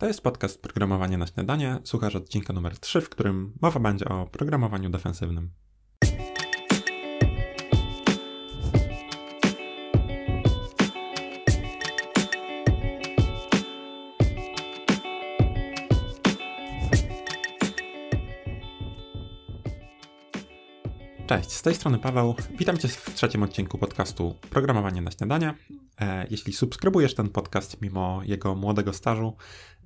To jest podcast Programowanie na śniadanie. Słuchasz odcinka numer 3, w którym mowa będzie o programowaniu defensywnym. Cześć, z tej strony Paweł. Witam Cię w trzecim odcinku podcastu Programowanie na śniadanie. E, jeśli subskrybujesz ten podcast mimo jego młodego stażu,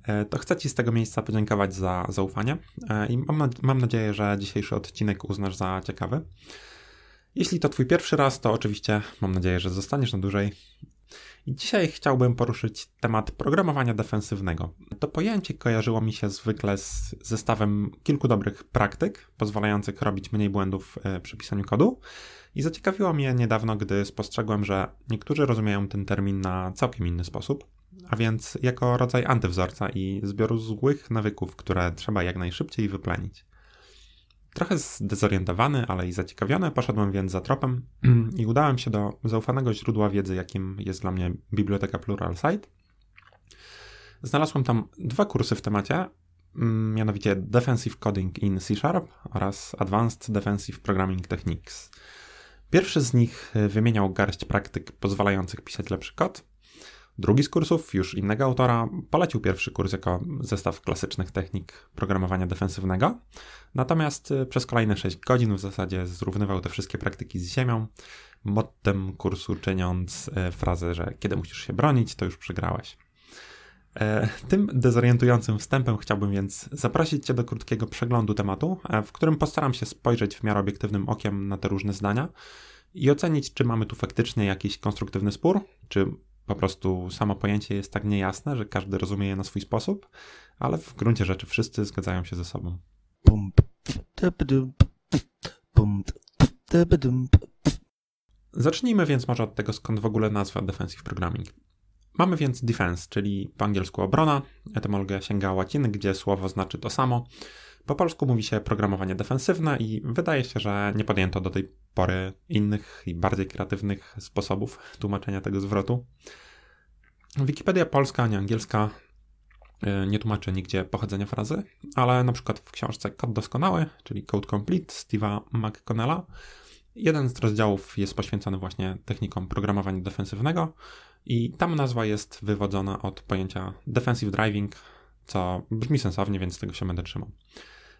e, to chcę Ci z tego miejsca podziękować za zaufanie e, i mam, mam nadzieję, że dzisiejszy odcinek uznasz za ciekawy. Jeśli to Twój pierwszy raz, to oczywiście mam nadzieję, że zostaniesz na dłużej. I dzisiaj chciałbym poruszyć temat programowania defensywnego. To pojęcie kojarzyło mi się zwykle z zestawem kilku dobrych praktyk, pozwalających robić mniej błędów przy pisaniu kodu. I zaciekawiło mnie niedawno, gdy spostrzegłem, że niektórzy rozumieją ten termin na całkiem inny sposób, a więc jako rodzaj antywzorca i zbioru złych nawyków, które trzeba jak najszybciej wyplenić. Trochę zdezorientowany, ale i zaciekawiony, poszedłem więc za tropem i udałem się do zaufanego źródła wiedzy, jakim jest dla mnie biblioteka Pluralsight. Znalazłem tam dwa kursy w temacie, mianowicie Defensive Coding in C Sharp oraz Advanced Defensive Programming Techniques. Pierwszy z nich e, wymieniał garść praktyk pozwalających pisać lepszy kod. Drugi z kursów, już innego autora, polecił pierwszy kurs jako zestaw klasycznych technik programowania defensywnego. Natomiast e, przez kolejne 6 godzin w zasadzie zrównywał te wszystkie praktyki z ziemią, mottem kursu czyniąc e, frazę, że kiedy musisz się bronić, to już przegrałeś. E, tym dezorientującym wstępem chciałbym więc zaprosić Cię do krótkiego przeglądu tematu, e, w którym postaram się spojrzeć w miarę obiektywnym okiem na te różne zdania i ocenić, czy mamy tu faktycznie jakiś konstruktywny spór, czy po prostu samo pojęcie jest tak niejasne, że każdy rozumie je na swój sposób, ale w gruncie rzeczy wszyscy zgadzają się ze sobą. Zacznijmy więc może od tego, skąd w ogóle nazwa Defensive Programming. Mamy więc defense, czyli po angielsku obrona. Etymologia sięga łaciny, gdzie słowo znaczy to samo. Po polsku mówi się programowanie defensywne i wydaje się, że nie podjęto do tej pory innych i bardziej kreatywnych sposobów tłumaczenia tego zwrotu. Wikipedia polska, a nie angielska e, nie tłumaczy nigdzie pochodzenia frazy, ale na przykład w książce Kod Doskonały, czyli Code Complete Steve'a McConnella, jeden z rozdziałów jest poświęcony właśnie technikom programowania defensywnego, i tam nazwa jest wywodzona od pojęcia defensive driving, co brzmi sensownie, więc tego się będę trzymał.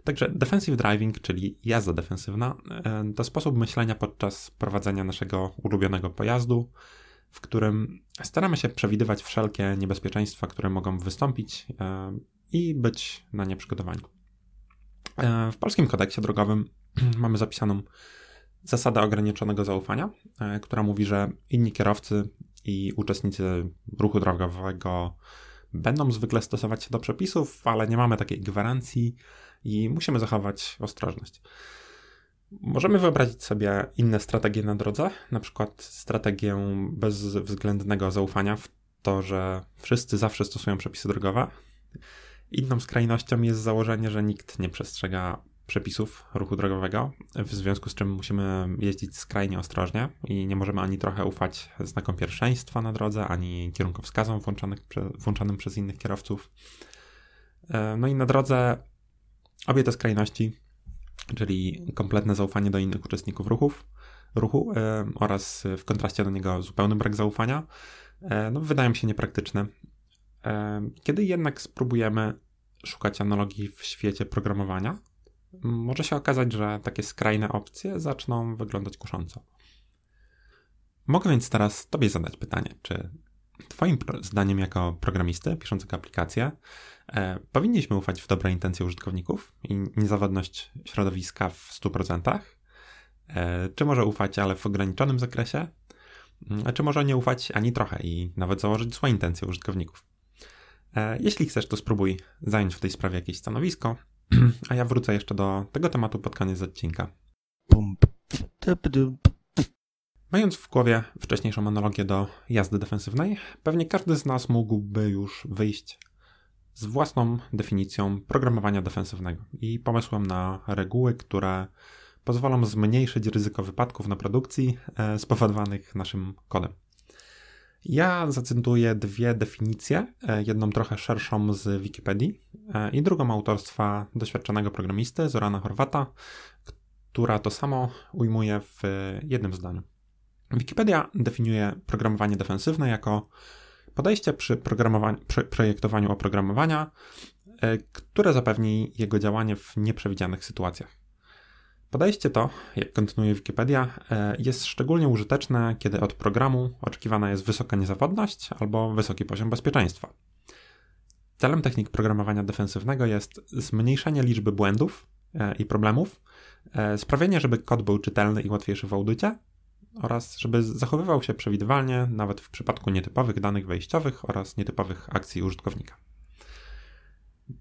Także defensive driving, czyli jazda defensywna, e, to sposób myślenia podczas prowadzenia naszego ulubionego pojazdu, w którym staramy się przewidywać wszelkie niebezpieczeństwa, które mogą wystąpić e, i być na nie przygotowani. E, w polskim kodeksie drogowym mamy zapisaną zasadę ograniczonego zaufania, która mówi, że inni kierowcy i uczestnicy ruchu drogowego będą zwykle stosować się do przepisów, ale nie mamy takiej gwarancji i musimy zachować ostrożność. Możemy wyobrazić sobie inne strategie na drodze, na przykład strategię bezwzględnego zaufania w to, że wszyscy zawsze stosują przepisy drogowe. Inną skrajnością jest założenie, że nikt nie przestrzega przepisów ruchu drogowego, w związku z czym musimy jeździć skrajnie ostrożnie i nie możemy ani trochę ufać znakom pierwszeństwa na drodze, ani kierunkowskazom włączonym przez innych kierowców. E, no i na drodze obie te skrajności, czyli kompletne zaufanie do innych uczestników ruchów, ruchu e, oraz w kontraście do niego zupełny brak zaufania, e, no, wydają się niepraktyczne. Kiedy jednak spróbujemy szukać analogii w świecie programowania, może się okazać, że takie skrajne opcje zaczną wyglądać kusząco. Mogę więc teraz Tobie zadać pytanie, czy Twoim zdaniem, jako programisty piszącego aplikację, e, powinniśmy ufać w dobre intencje użytkowników i niezawodność środowiska w 100%? E, czy może ufać, ale w ograniczonym zakresie? A czy może nie ufać ani trochę i nawet założyć złe intencje użytkowników? E, jeśli chcesz, to spróbuj zająć w tej sprawie jakieś stanowisko A ja wrócę jeszcze do tego tematu pod koniec odcinka. Mając w głowie wcześniejszą analogię do jazdy defensywnej, pewnie każdy z nas mógłby już wyjść z własną definicją programowania defensywnego i pomysłem na reguły, które pozwolą zmniejszyć ryzyko wypadków na produkcji e, spowodowanych naszym kodem. Ja zacytuję dwie definicje, e, jedną trochę szerszą z Wikipedii e, i drugą autorstwa doświadczonego programisty Zorana Horwata, która to samo ujmuje w jednym zdaniu. Wikipedia definiuje programowanie defensywne jako podejście przy, przy projektowaniu oprogramowania, e, które zapewni jego działanie w nieprzewidzianych sytuacjach. Podejście to, jak kontynuuje Wikipedia, e, jest szczególnie użyteczne, kiedy od programu oczekiwana jest wysoka niezawodność albo wysoki poziom bezpieczeństwa. Celem technik programowania defensywnego jest zmniejszenie liczby błędów e, i problemów, e, sprawienie, żeby kod był czytelny i łatwiejszy w audycie oraz żeby zachowywał się przewidywalnie nawet w przypadku nietypowych danych wejściowych oraz nietypowych akcji użytkownika.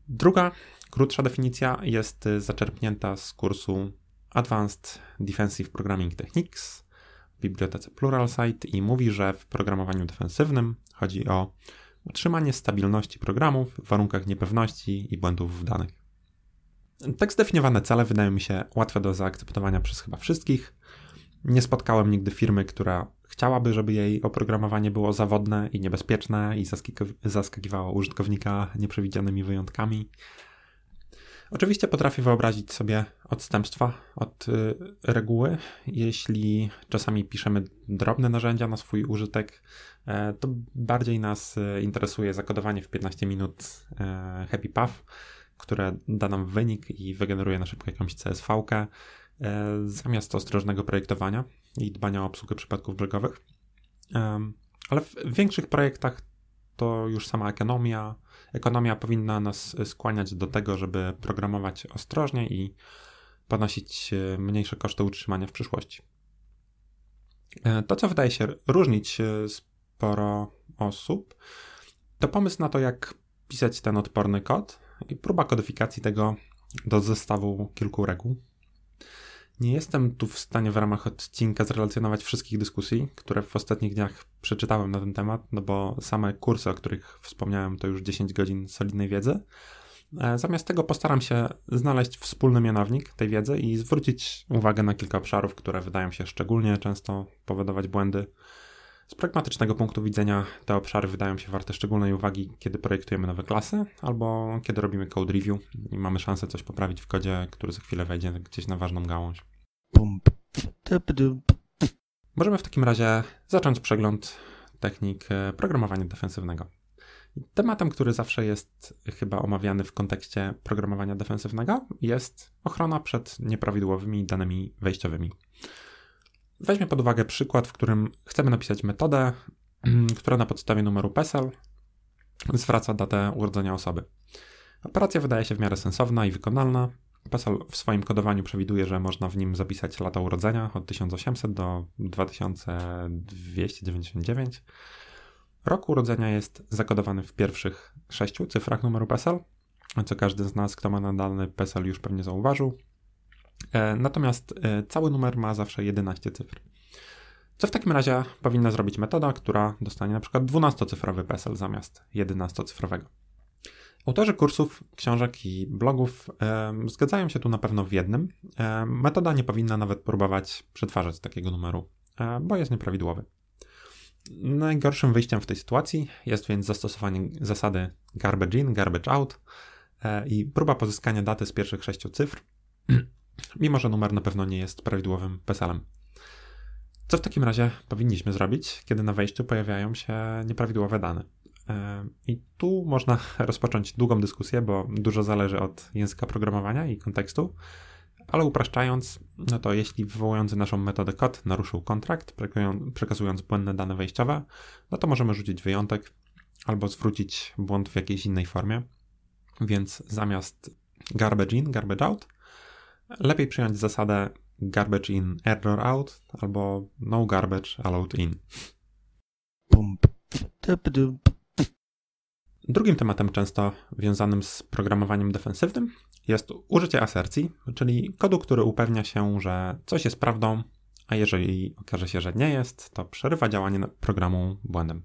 Druga, krótsza definicja jest zaczerpnięta z kursu Advanced Defensive Programming Techniques w bibliotece Pluralsight i mówi, że w programowaniu defensywnym chodzi o utrzymanie stabilności programów w warunkach niepewności i błędów w danych. Tak zdefiniowane cele wydają mi się łatwe do zaakceptowania przez chyba wszystkich. Nie spotkałem nigdy firmy, która chciałaby, żeby jej oprogramowanie było zawodne i niebezpieczne i zaskakiwało użytkownika nieprzewidzianymi wyjątkami. Oczywiście potrafię wyobrazić sobie odstępstwa od y, reguły. Jeśli czasami piszemy drobne narzędzia na swój użytek, e, to bardziej nas e, interesuje zakodowanie w 15 minut e, happy path, które da nam wynik i wygeneruje na szybko jakąś CSV-kę, zamiast ostrożnego projektowania i dbania o obsługę przypadków brzegowych. Ale w większych projektach to już sama ekonomia, ekonomia powinna nas skłaniać do tego, żeby programować ostrożnie i ponosić e, mniejsze koszty utrzymania w przyszłości. E, to, co wydaje się różnić e, sporo osób, to pomysł na to, jak pisać ten odporny kod i próba kodyfikacji tego do zestawu kilku reguł. Nie jestem tu w stanie w ramach odcinka zrelacjonować wszystkich dyskusji, które w ostatnich dniach przeczytałem na ten temat, no bo same kursy, o których wspomniałem, to już 10 godzin solidnej wiedzy. E, zamiast tego postaram się znaleźć wspólny mianownik tej wiedzy i zwrócić uwagę na kilka obszarów, które wydają się szczególnie często powodować błędy. Z pragmatycznego punktu widzenia te obszary wydają się warte szczególnej uwagi, kiedy projektujemy nowe klasy albo kiedy robimy code review i mamy szansę coś poprawić w kodzie, który za chwilę wejdzie gdzieś na ważną gałąź. Możemy w takim razie zacząć przegląd technik e, programowania defensywnego. Tematem, który zawsze jest chyba omawiany w kontekście programowania defensywnego, jest ochrona przed nieprawidłowymi danymi wejściowymi. Weźmy pod uwagę przykład, w którym chcemy napisać metodę, która na podstawie numeru PESEL zwraca datę urodzenia osoby. Operacja wydaje się w miarę sensowna i wykonalna. PESEL w swoim kodowaniu przewiduje, że można w nim zapisać lata urodzenia od 1800 do 2299. Rok urodzenia jest zakodowany w pierwszych sześciu cyfrach numeru PESEL, co każdy z nas, kto ma nadany PESEL już pewnie zauważył. E, natomiast e, cały numer ma zawsze 11 cyfr. Co w takim razie powinna zrobić metoda, która dostanie na przykład 12-cyfrowy PESEL zamiast 11-cyfrowego? Autorzy kursów, książek i blogów e, zgadzają się tu na pewno w jednym. Metoda nie powinna nawet próbować przetwarzać takiego numeru, bo jest nieprawidłowy. Najgorszym wyjściem w tej sytuacji jest więc zastosowanie zasady garbage in, garbage out i próba pozyskania daty z pierwszych sześciu cyfr, mimo że numer na pewno nie jest prawidłowym PESEL-em. Co w takim razie powinniśmy zrobić, kiedy na wejściu pojawiają się nieprawidłowe dane? E, I tu można rozpocząć długą dyskusję, bo dużo zależy od języka programowania i kontekstu, ale upraszczając, no to jeśli wywołujący naszą metodę kod naruszył kontrakt, przekazując błędne dane wejściowe, no to możemy rzucić wyjątek albo zwrócić błąd w jakiejś innej formie. Więc zamiast garbage in, garbage out, lepiej przyjąć zasadę garbage in, error out albo no garbage allowed in. Drugim tematem często wiązanym z programowaniem defensywnym jest użycie asercji, czyli kodu, który upewnia się, że coś jest prawdą, a jeżeli okaże się, że nie jest, to przerywa działanie programu błędem.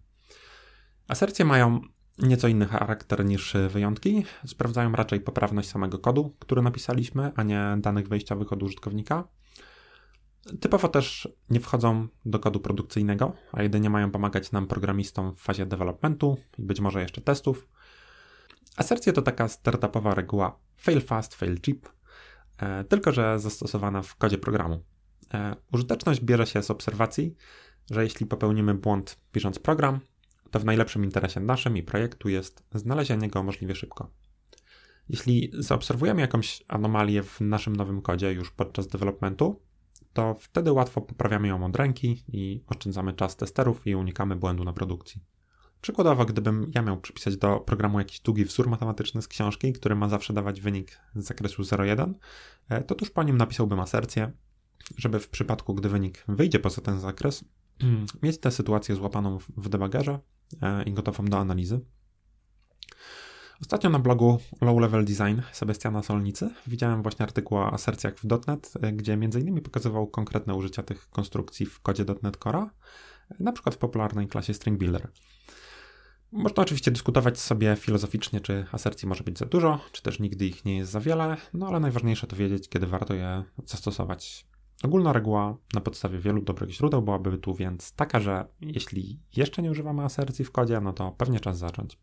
Asercje mają nieco inny charakter niż wyjątki. Sprawdzają raczej poprawność samego kodu, który napisaliśmy, a nie danych wejściowych od użytkownika. Typowo też nie wchodzą do kodu produkcyjnego, a jedynie mają pomagać nam programistom w fazie developmentu i być może jeszcze testów. Asercje to taka startupowa reguła fail fast, fail cheap, e, tylko że zastosowana w kodzie programu. E, użyteczność bierze się z obserwacji, że jeśli popełnimy błąd pisząc program, to w najlepszym interesie naszym i projektu jest znalezienie go możliwie szybko. Jeśli zaobserwujemy jakąś anomalię w naszym nowym kodzie już podczas developmentu, to wtedy łatwo poprawiamy ją od ręki i oszczędzamy czas testerów i unikamy błędu na produkcji. Przykładowo, gdybym ja miał przypisać do programu jakiś długi wzór matematyczny z książki, który ma zawsze dawać wynik z zakresu 0,1, e, to tuż po nim napisałbym asercję, żeby w przypadku, gdy wynik wyjdzie poza ten zakres, mieć tę sytuację złapaną w debuggerze e, i gotową do analizy. Ostatnio na blogu Low Level Design Sebastiana Solnicy widziałem właśnie artykuł o asercjach w .NET, gdzie m.in. pokazywał konkretne użycia tych konstrukcji w kodzie .NET Core, na przykład w popularnej klasie String Builder. Można oczywiście dyskutować sobie filozoficznie, czy asercji może być za dużo, czy też nigdy ich nie jest za wiele, no ale najważniejsze to wiedzieć, kiedy warto je zastosować. Ogólna reguła na podstawie wielu dobrych źródeł byłaby tu więc taka, że jeśli jeszcze nie używamy asercji w kodzie, no to pewnie czas zacząć.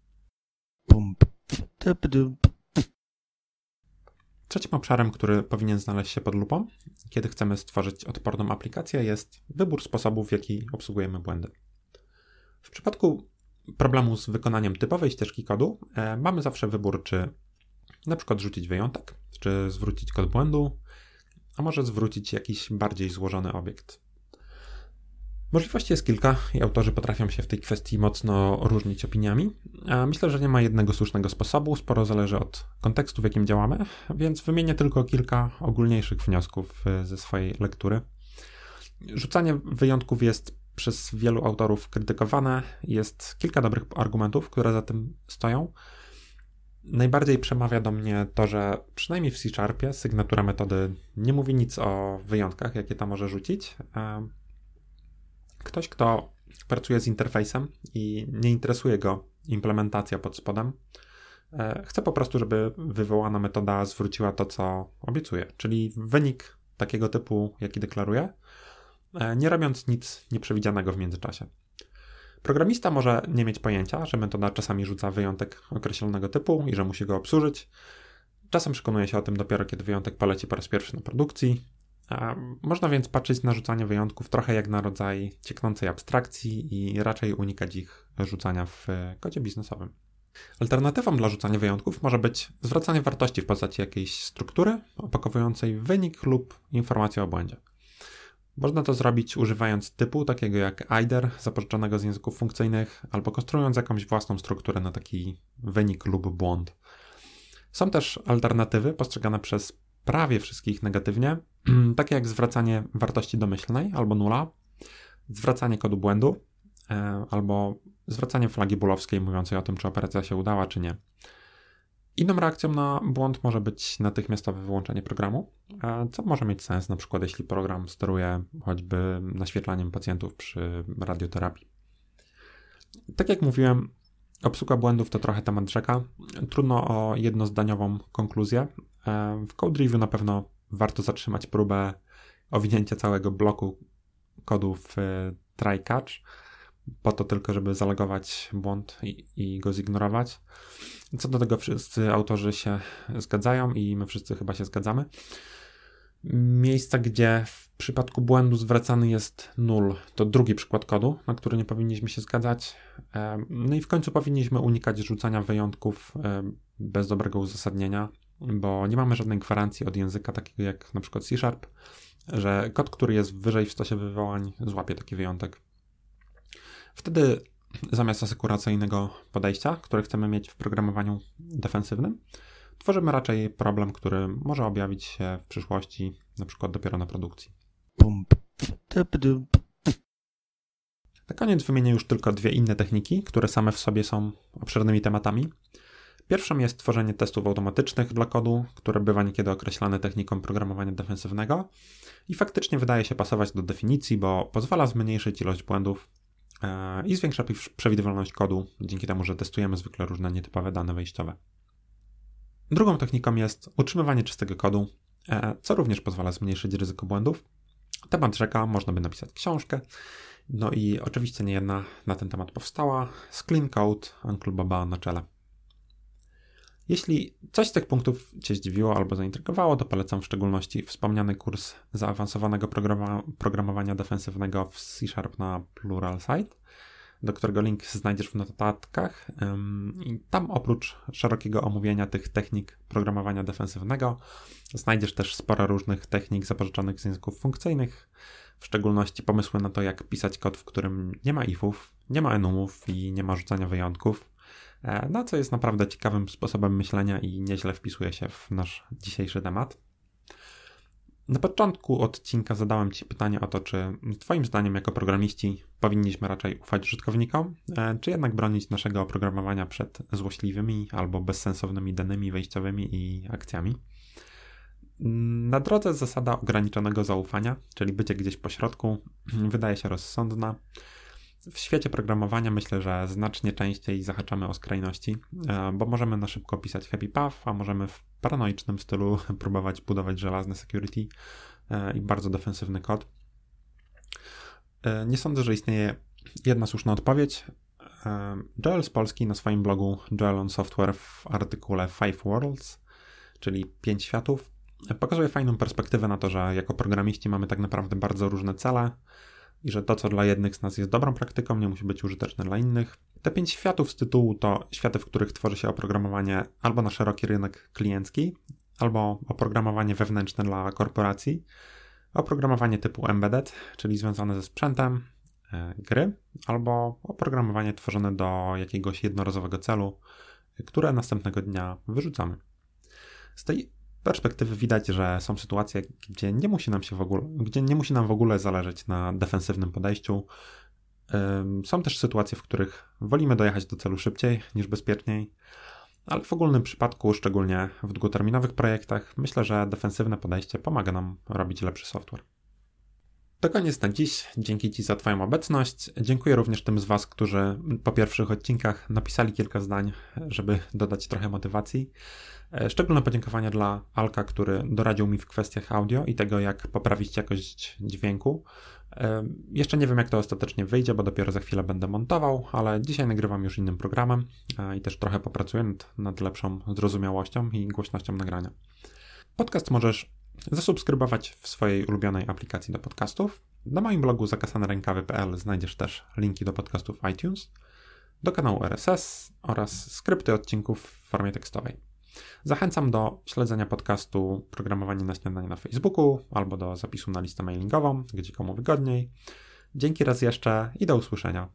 Trzecim obszarem, który powinien znaleźć się pod lupą, kiedy chcemy stworzyć odporną aplikację, jest wybór sposobów, w jaki obsługujemy błędy. W przypadku problemu z wykonaniem typowej ścieżki kodu e, mamy zawsze wybór, czy na przykład rzucić wyjątek, czy zwrócić kod błędu, a może zwrócić jakiś bardziej złożony obiekt. Możliwości jest kilka i autorzy potrafią się w tej kwestii mocno różnić opiniami. Myślę, że nie ma jednego słusznego sposobu, sporo zależy od kontekstu, w jakim działamy, więc wymienię tylko kilka ogólniejszych wniosków e, ze swojej lektury. Rzucanie wyjątków jest przez wielu autorów krytykowane. Jest kilka dobrych argumentów, które za tym stoją. Najbardziej przemawia do mnie to, że przynajmniej w C-Sharpie sygnatura metody nie mówi nic o wyjątkach, jakie ta może rzucić. E, ktoś, kto pracuje z interfejsem i nie interesuje go implementacja pod spodem, e, chce po prostu, żeby wywołana metoda zwróciła to, co obiecuje, czyli wynik takiego typu, jaki deklaruje, e, nie robiąc nic nieprzewidzianego w międzyczasie. Programista może nie mieć pojęcia, że metoda czasami rzuca wyjątek określonego typu i że musi go obsłużyć. Czasem przekonuje się o tym dopiero, kiedy wyjątek poleci po raz pierwszy na produkcji, można więc patrzeć na rzucanie wyjątków trochę jak na rodzaj cieknącej abstrakcji i raczej unikać ich rzucania w kodzie biznesowym. Alternatywą dla rzucania wyjątków może być zwracanie wartości w postaci jakiejś struktury opakowującej wynik lub informację o błędzie. Można to zrobić używając typu takiego jak IDER, zapożyczonego z języków funkcyjnych, albo konstruując jakąś własną strukturę na taki wynik lub błąd. Są też alternatywy postrzegane przez prawie wszystkich negatywnie, takie jak zwracanie wartości domyślnej albo nula, zwracanie kodu błędu e, albo zwracanie flagi bulowskiej mówiącej o tym, czy operacja się udała, czy nie. Inną reakcją na błąd może być natychmiastowe wyłączenie programu, e, co może mieć sens, na przykład jeśli program steruje choćby naświetlaniem pacjentów przy radioterapii. Tak jak mówiłem, obsługa błędów to trochę temat rzeka. Trudno o jednozdaniową konkluzję, w Code Review na pewno warto zatrzymać próbę owinięcia całego bloku kodu w e, try catch, po to tylko, żeby zalogować błąd i, i, go zignorować. Co do tego wszyscy autorzy się zgadzają i my wszyscy chyba się zgadzamy. Miejsca, gdzie w przypadku błędu zwracany jest null, to drugi przykład kodu, na który nie powinniśmy się zgadzać. No i w końcu powinniśmy unikać rzucania wyjątków bez dobrego uzasadnienia, bo nie mamy żadnej gwarancji od języka takiego jak na przykład C Sharp, że kod, który jest wyżej w stosie wywołań, złapie taki wyjątek. Wtedy zamiast asekuracyjnego podejścia, które chcemy mieć w programowaniu defensywnym, tworzymy raczej problem, który może objawić się w przyszłości, na przykład dopiero na produkcji. Na koniec wymienię już tylko dwie inne techniki, które same w sobie są obszernymi tematami. Pierwszą jest tworzenie testów automatycznych dla kodu, które bywa niekiedy określane techniką programowania defensywnego i faktycznie wydaje się pasować do definicji, bo pozwala zmniejszyć ilość błędów i zwiększa przewidywalność kodu, dzięki temu, że testujemy zwykle różne nietypowe dane wejściowe. Drugą techniką jest utrzymywanie czystego kodu, e, co również pozwala zmniejszyć ryzyko błędów. Temat rzeka, można by napisać książkę. No i oczywiście nie jedna na ten temat powstała, z Clean Code, Uncle Baba na czele. Jeśli coś z tych punktów Cię zdziwiło albo zaintrygowało, to polecam w szczególności wspomniany kurs zaawansowanego programowania defensywnego w C Sharp na Pluralsight, do którego link znajdziesz w notatkach. I tam oprócz szerokiego omówienia tych technik programowania defensywnego, znajdziesz też sporo różnych technik zapożyczonych z języków funkcyjnych, w szczególności pomysły na to, jak pisać kod, w którym nie ma ifów, nie ma enumów i nie ma rzucania wyjątków. E, no, co jest naprawdę ciekawym sposobem myślenia i nieźle wpisuje się w nasz dzisiejszy temat. Na początku odcinka zadałem Ci pytanie o to, czy Twoim zdaniem, jako programiści, powinniśmy raczej ufać użytkownikom, e, czy jednak bronić naszego oprogramowania przed złośliwymi albo bezsensownymi danymi wejściowymi i akcjami. Na drodze zasada ograniczonego zaufania, czyli bycie gdzieś po środku, wydaje się rozsądna. W świecie programowania myślę, że znacznie częściej zahaczamy o skrajności, e, bo możemy na szybko pisać happy path, a możemy w paranoicznym stylu próbować budować żelazne security e, i bardzo defensywny kod. E, nie sądzę, że istnieje jedna słuszna odpowiedź. Joel z Polski na swoim blogu Joel on Software w artykule Five Worlds, czyli pięć światów, pokazuje fajną perspektywę na to, że jako programiści mamy tak naprawdę bardzo różne cele i że to, co dla jednych z nas jest dobrą praktyką, nie musi być użyteczne dla innych. Te pięć światów z tytułu to światy, w których tworzy się oprogramowanie albo na szeroki rynek kliencki, albo oprogramowanie wewnętrzne dla korporacji, oprogramowanie typu embedded, czyli związane ze sprzętem, e, gry, albo oprogramowanie tworzone do jakiegoś jednorazowego celu, które następnego dnia wyrzucamy. Z tej perspektywy widać, że są sytuacje, gdzie nie musi nam się w ogóle, gdzie nie musi nam w ogóle zależeć na defensywnym podejściu. Są też sytuacje, w których wolimy dojechać do celu szybciej niż bezpieczniej, ale w ogólnym przypadku, szczególnie w długoterminowych projektach, myślę, że defensywne podejście pomaga nam robić lepszy software. To koniec na dziś. Dzięki Ci za Twoją obecność. Dziękuję również tym z Was, którzy po pierwszych odcinkach napisali kilka zdań, żeby dodać trochę motywacji. E, szczególne podziękowania dla Alka, który doradził mi w kwestiach audio i tego, jak poprawić jakość dźwięku. E, jeszcze nie wiem, jak to ostatecznie wyjdzie, bo dopiero za chwilę będę montował, ale dzisiaj nagrywam już innym programem i też trochę popracuję nad, nad lepszą zrozumiałością i głośnością nagrania. Podcast możesz zasubskrybować w swojej ulubionej aplikacji do podcastów. Na moim blogu zakasanerękawy.pl znajdziesz też linki do podcastów iTunes, do kanału RSS oraz skrypty odcinków w formie tekstowej. Zachęcam do śledzenia podcastu Programowanie na śniadanie na Facebooku albo do zapisu na listę mailingową, gdzie komu wygodniej. Dzięki raz jeszcze i do usłyszenia.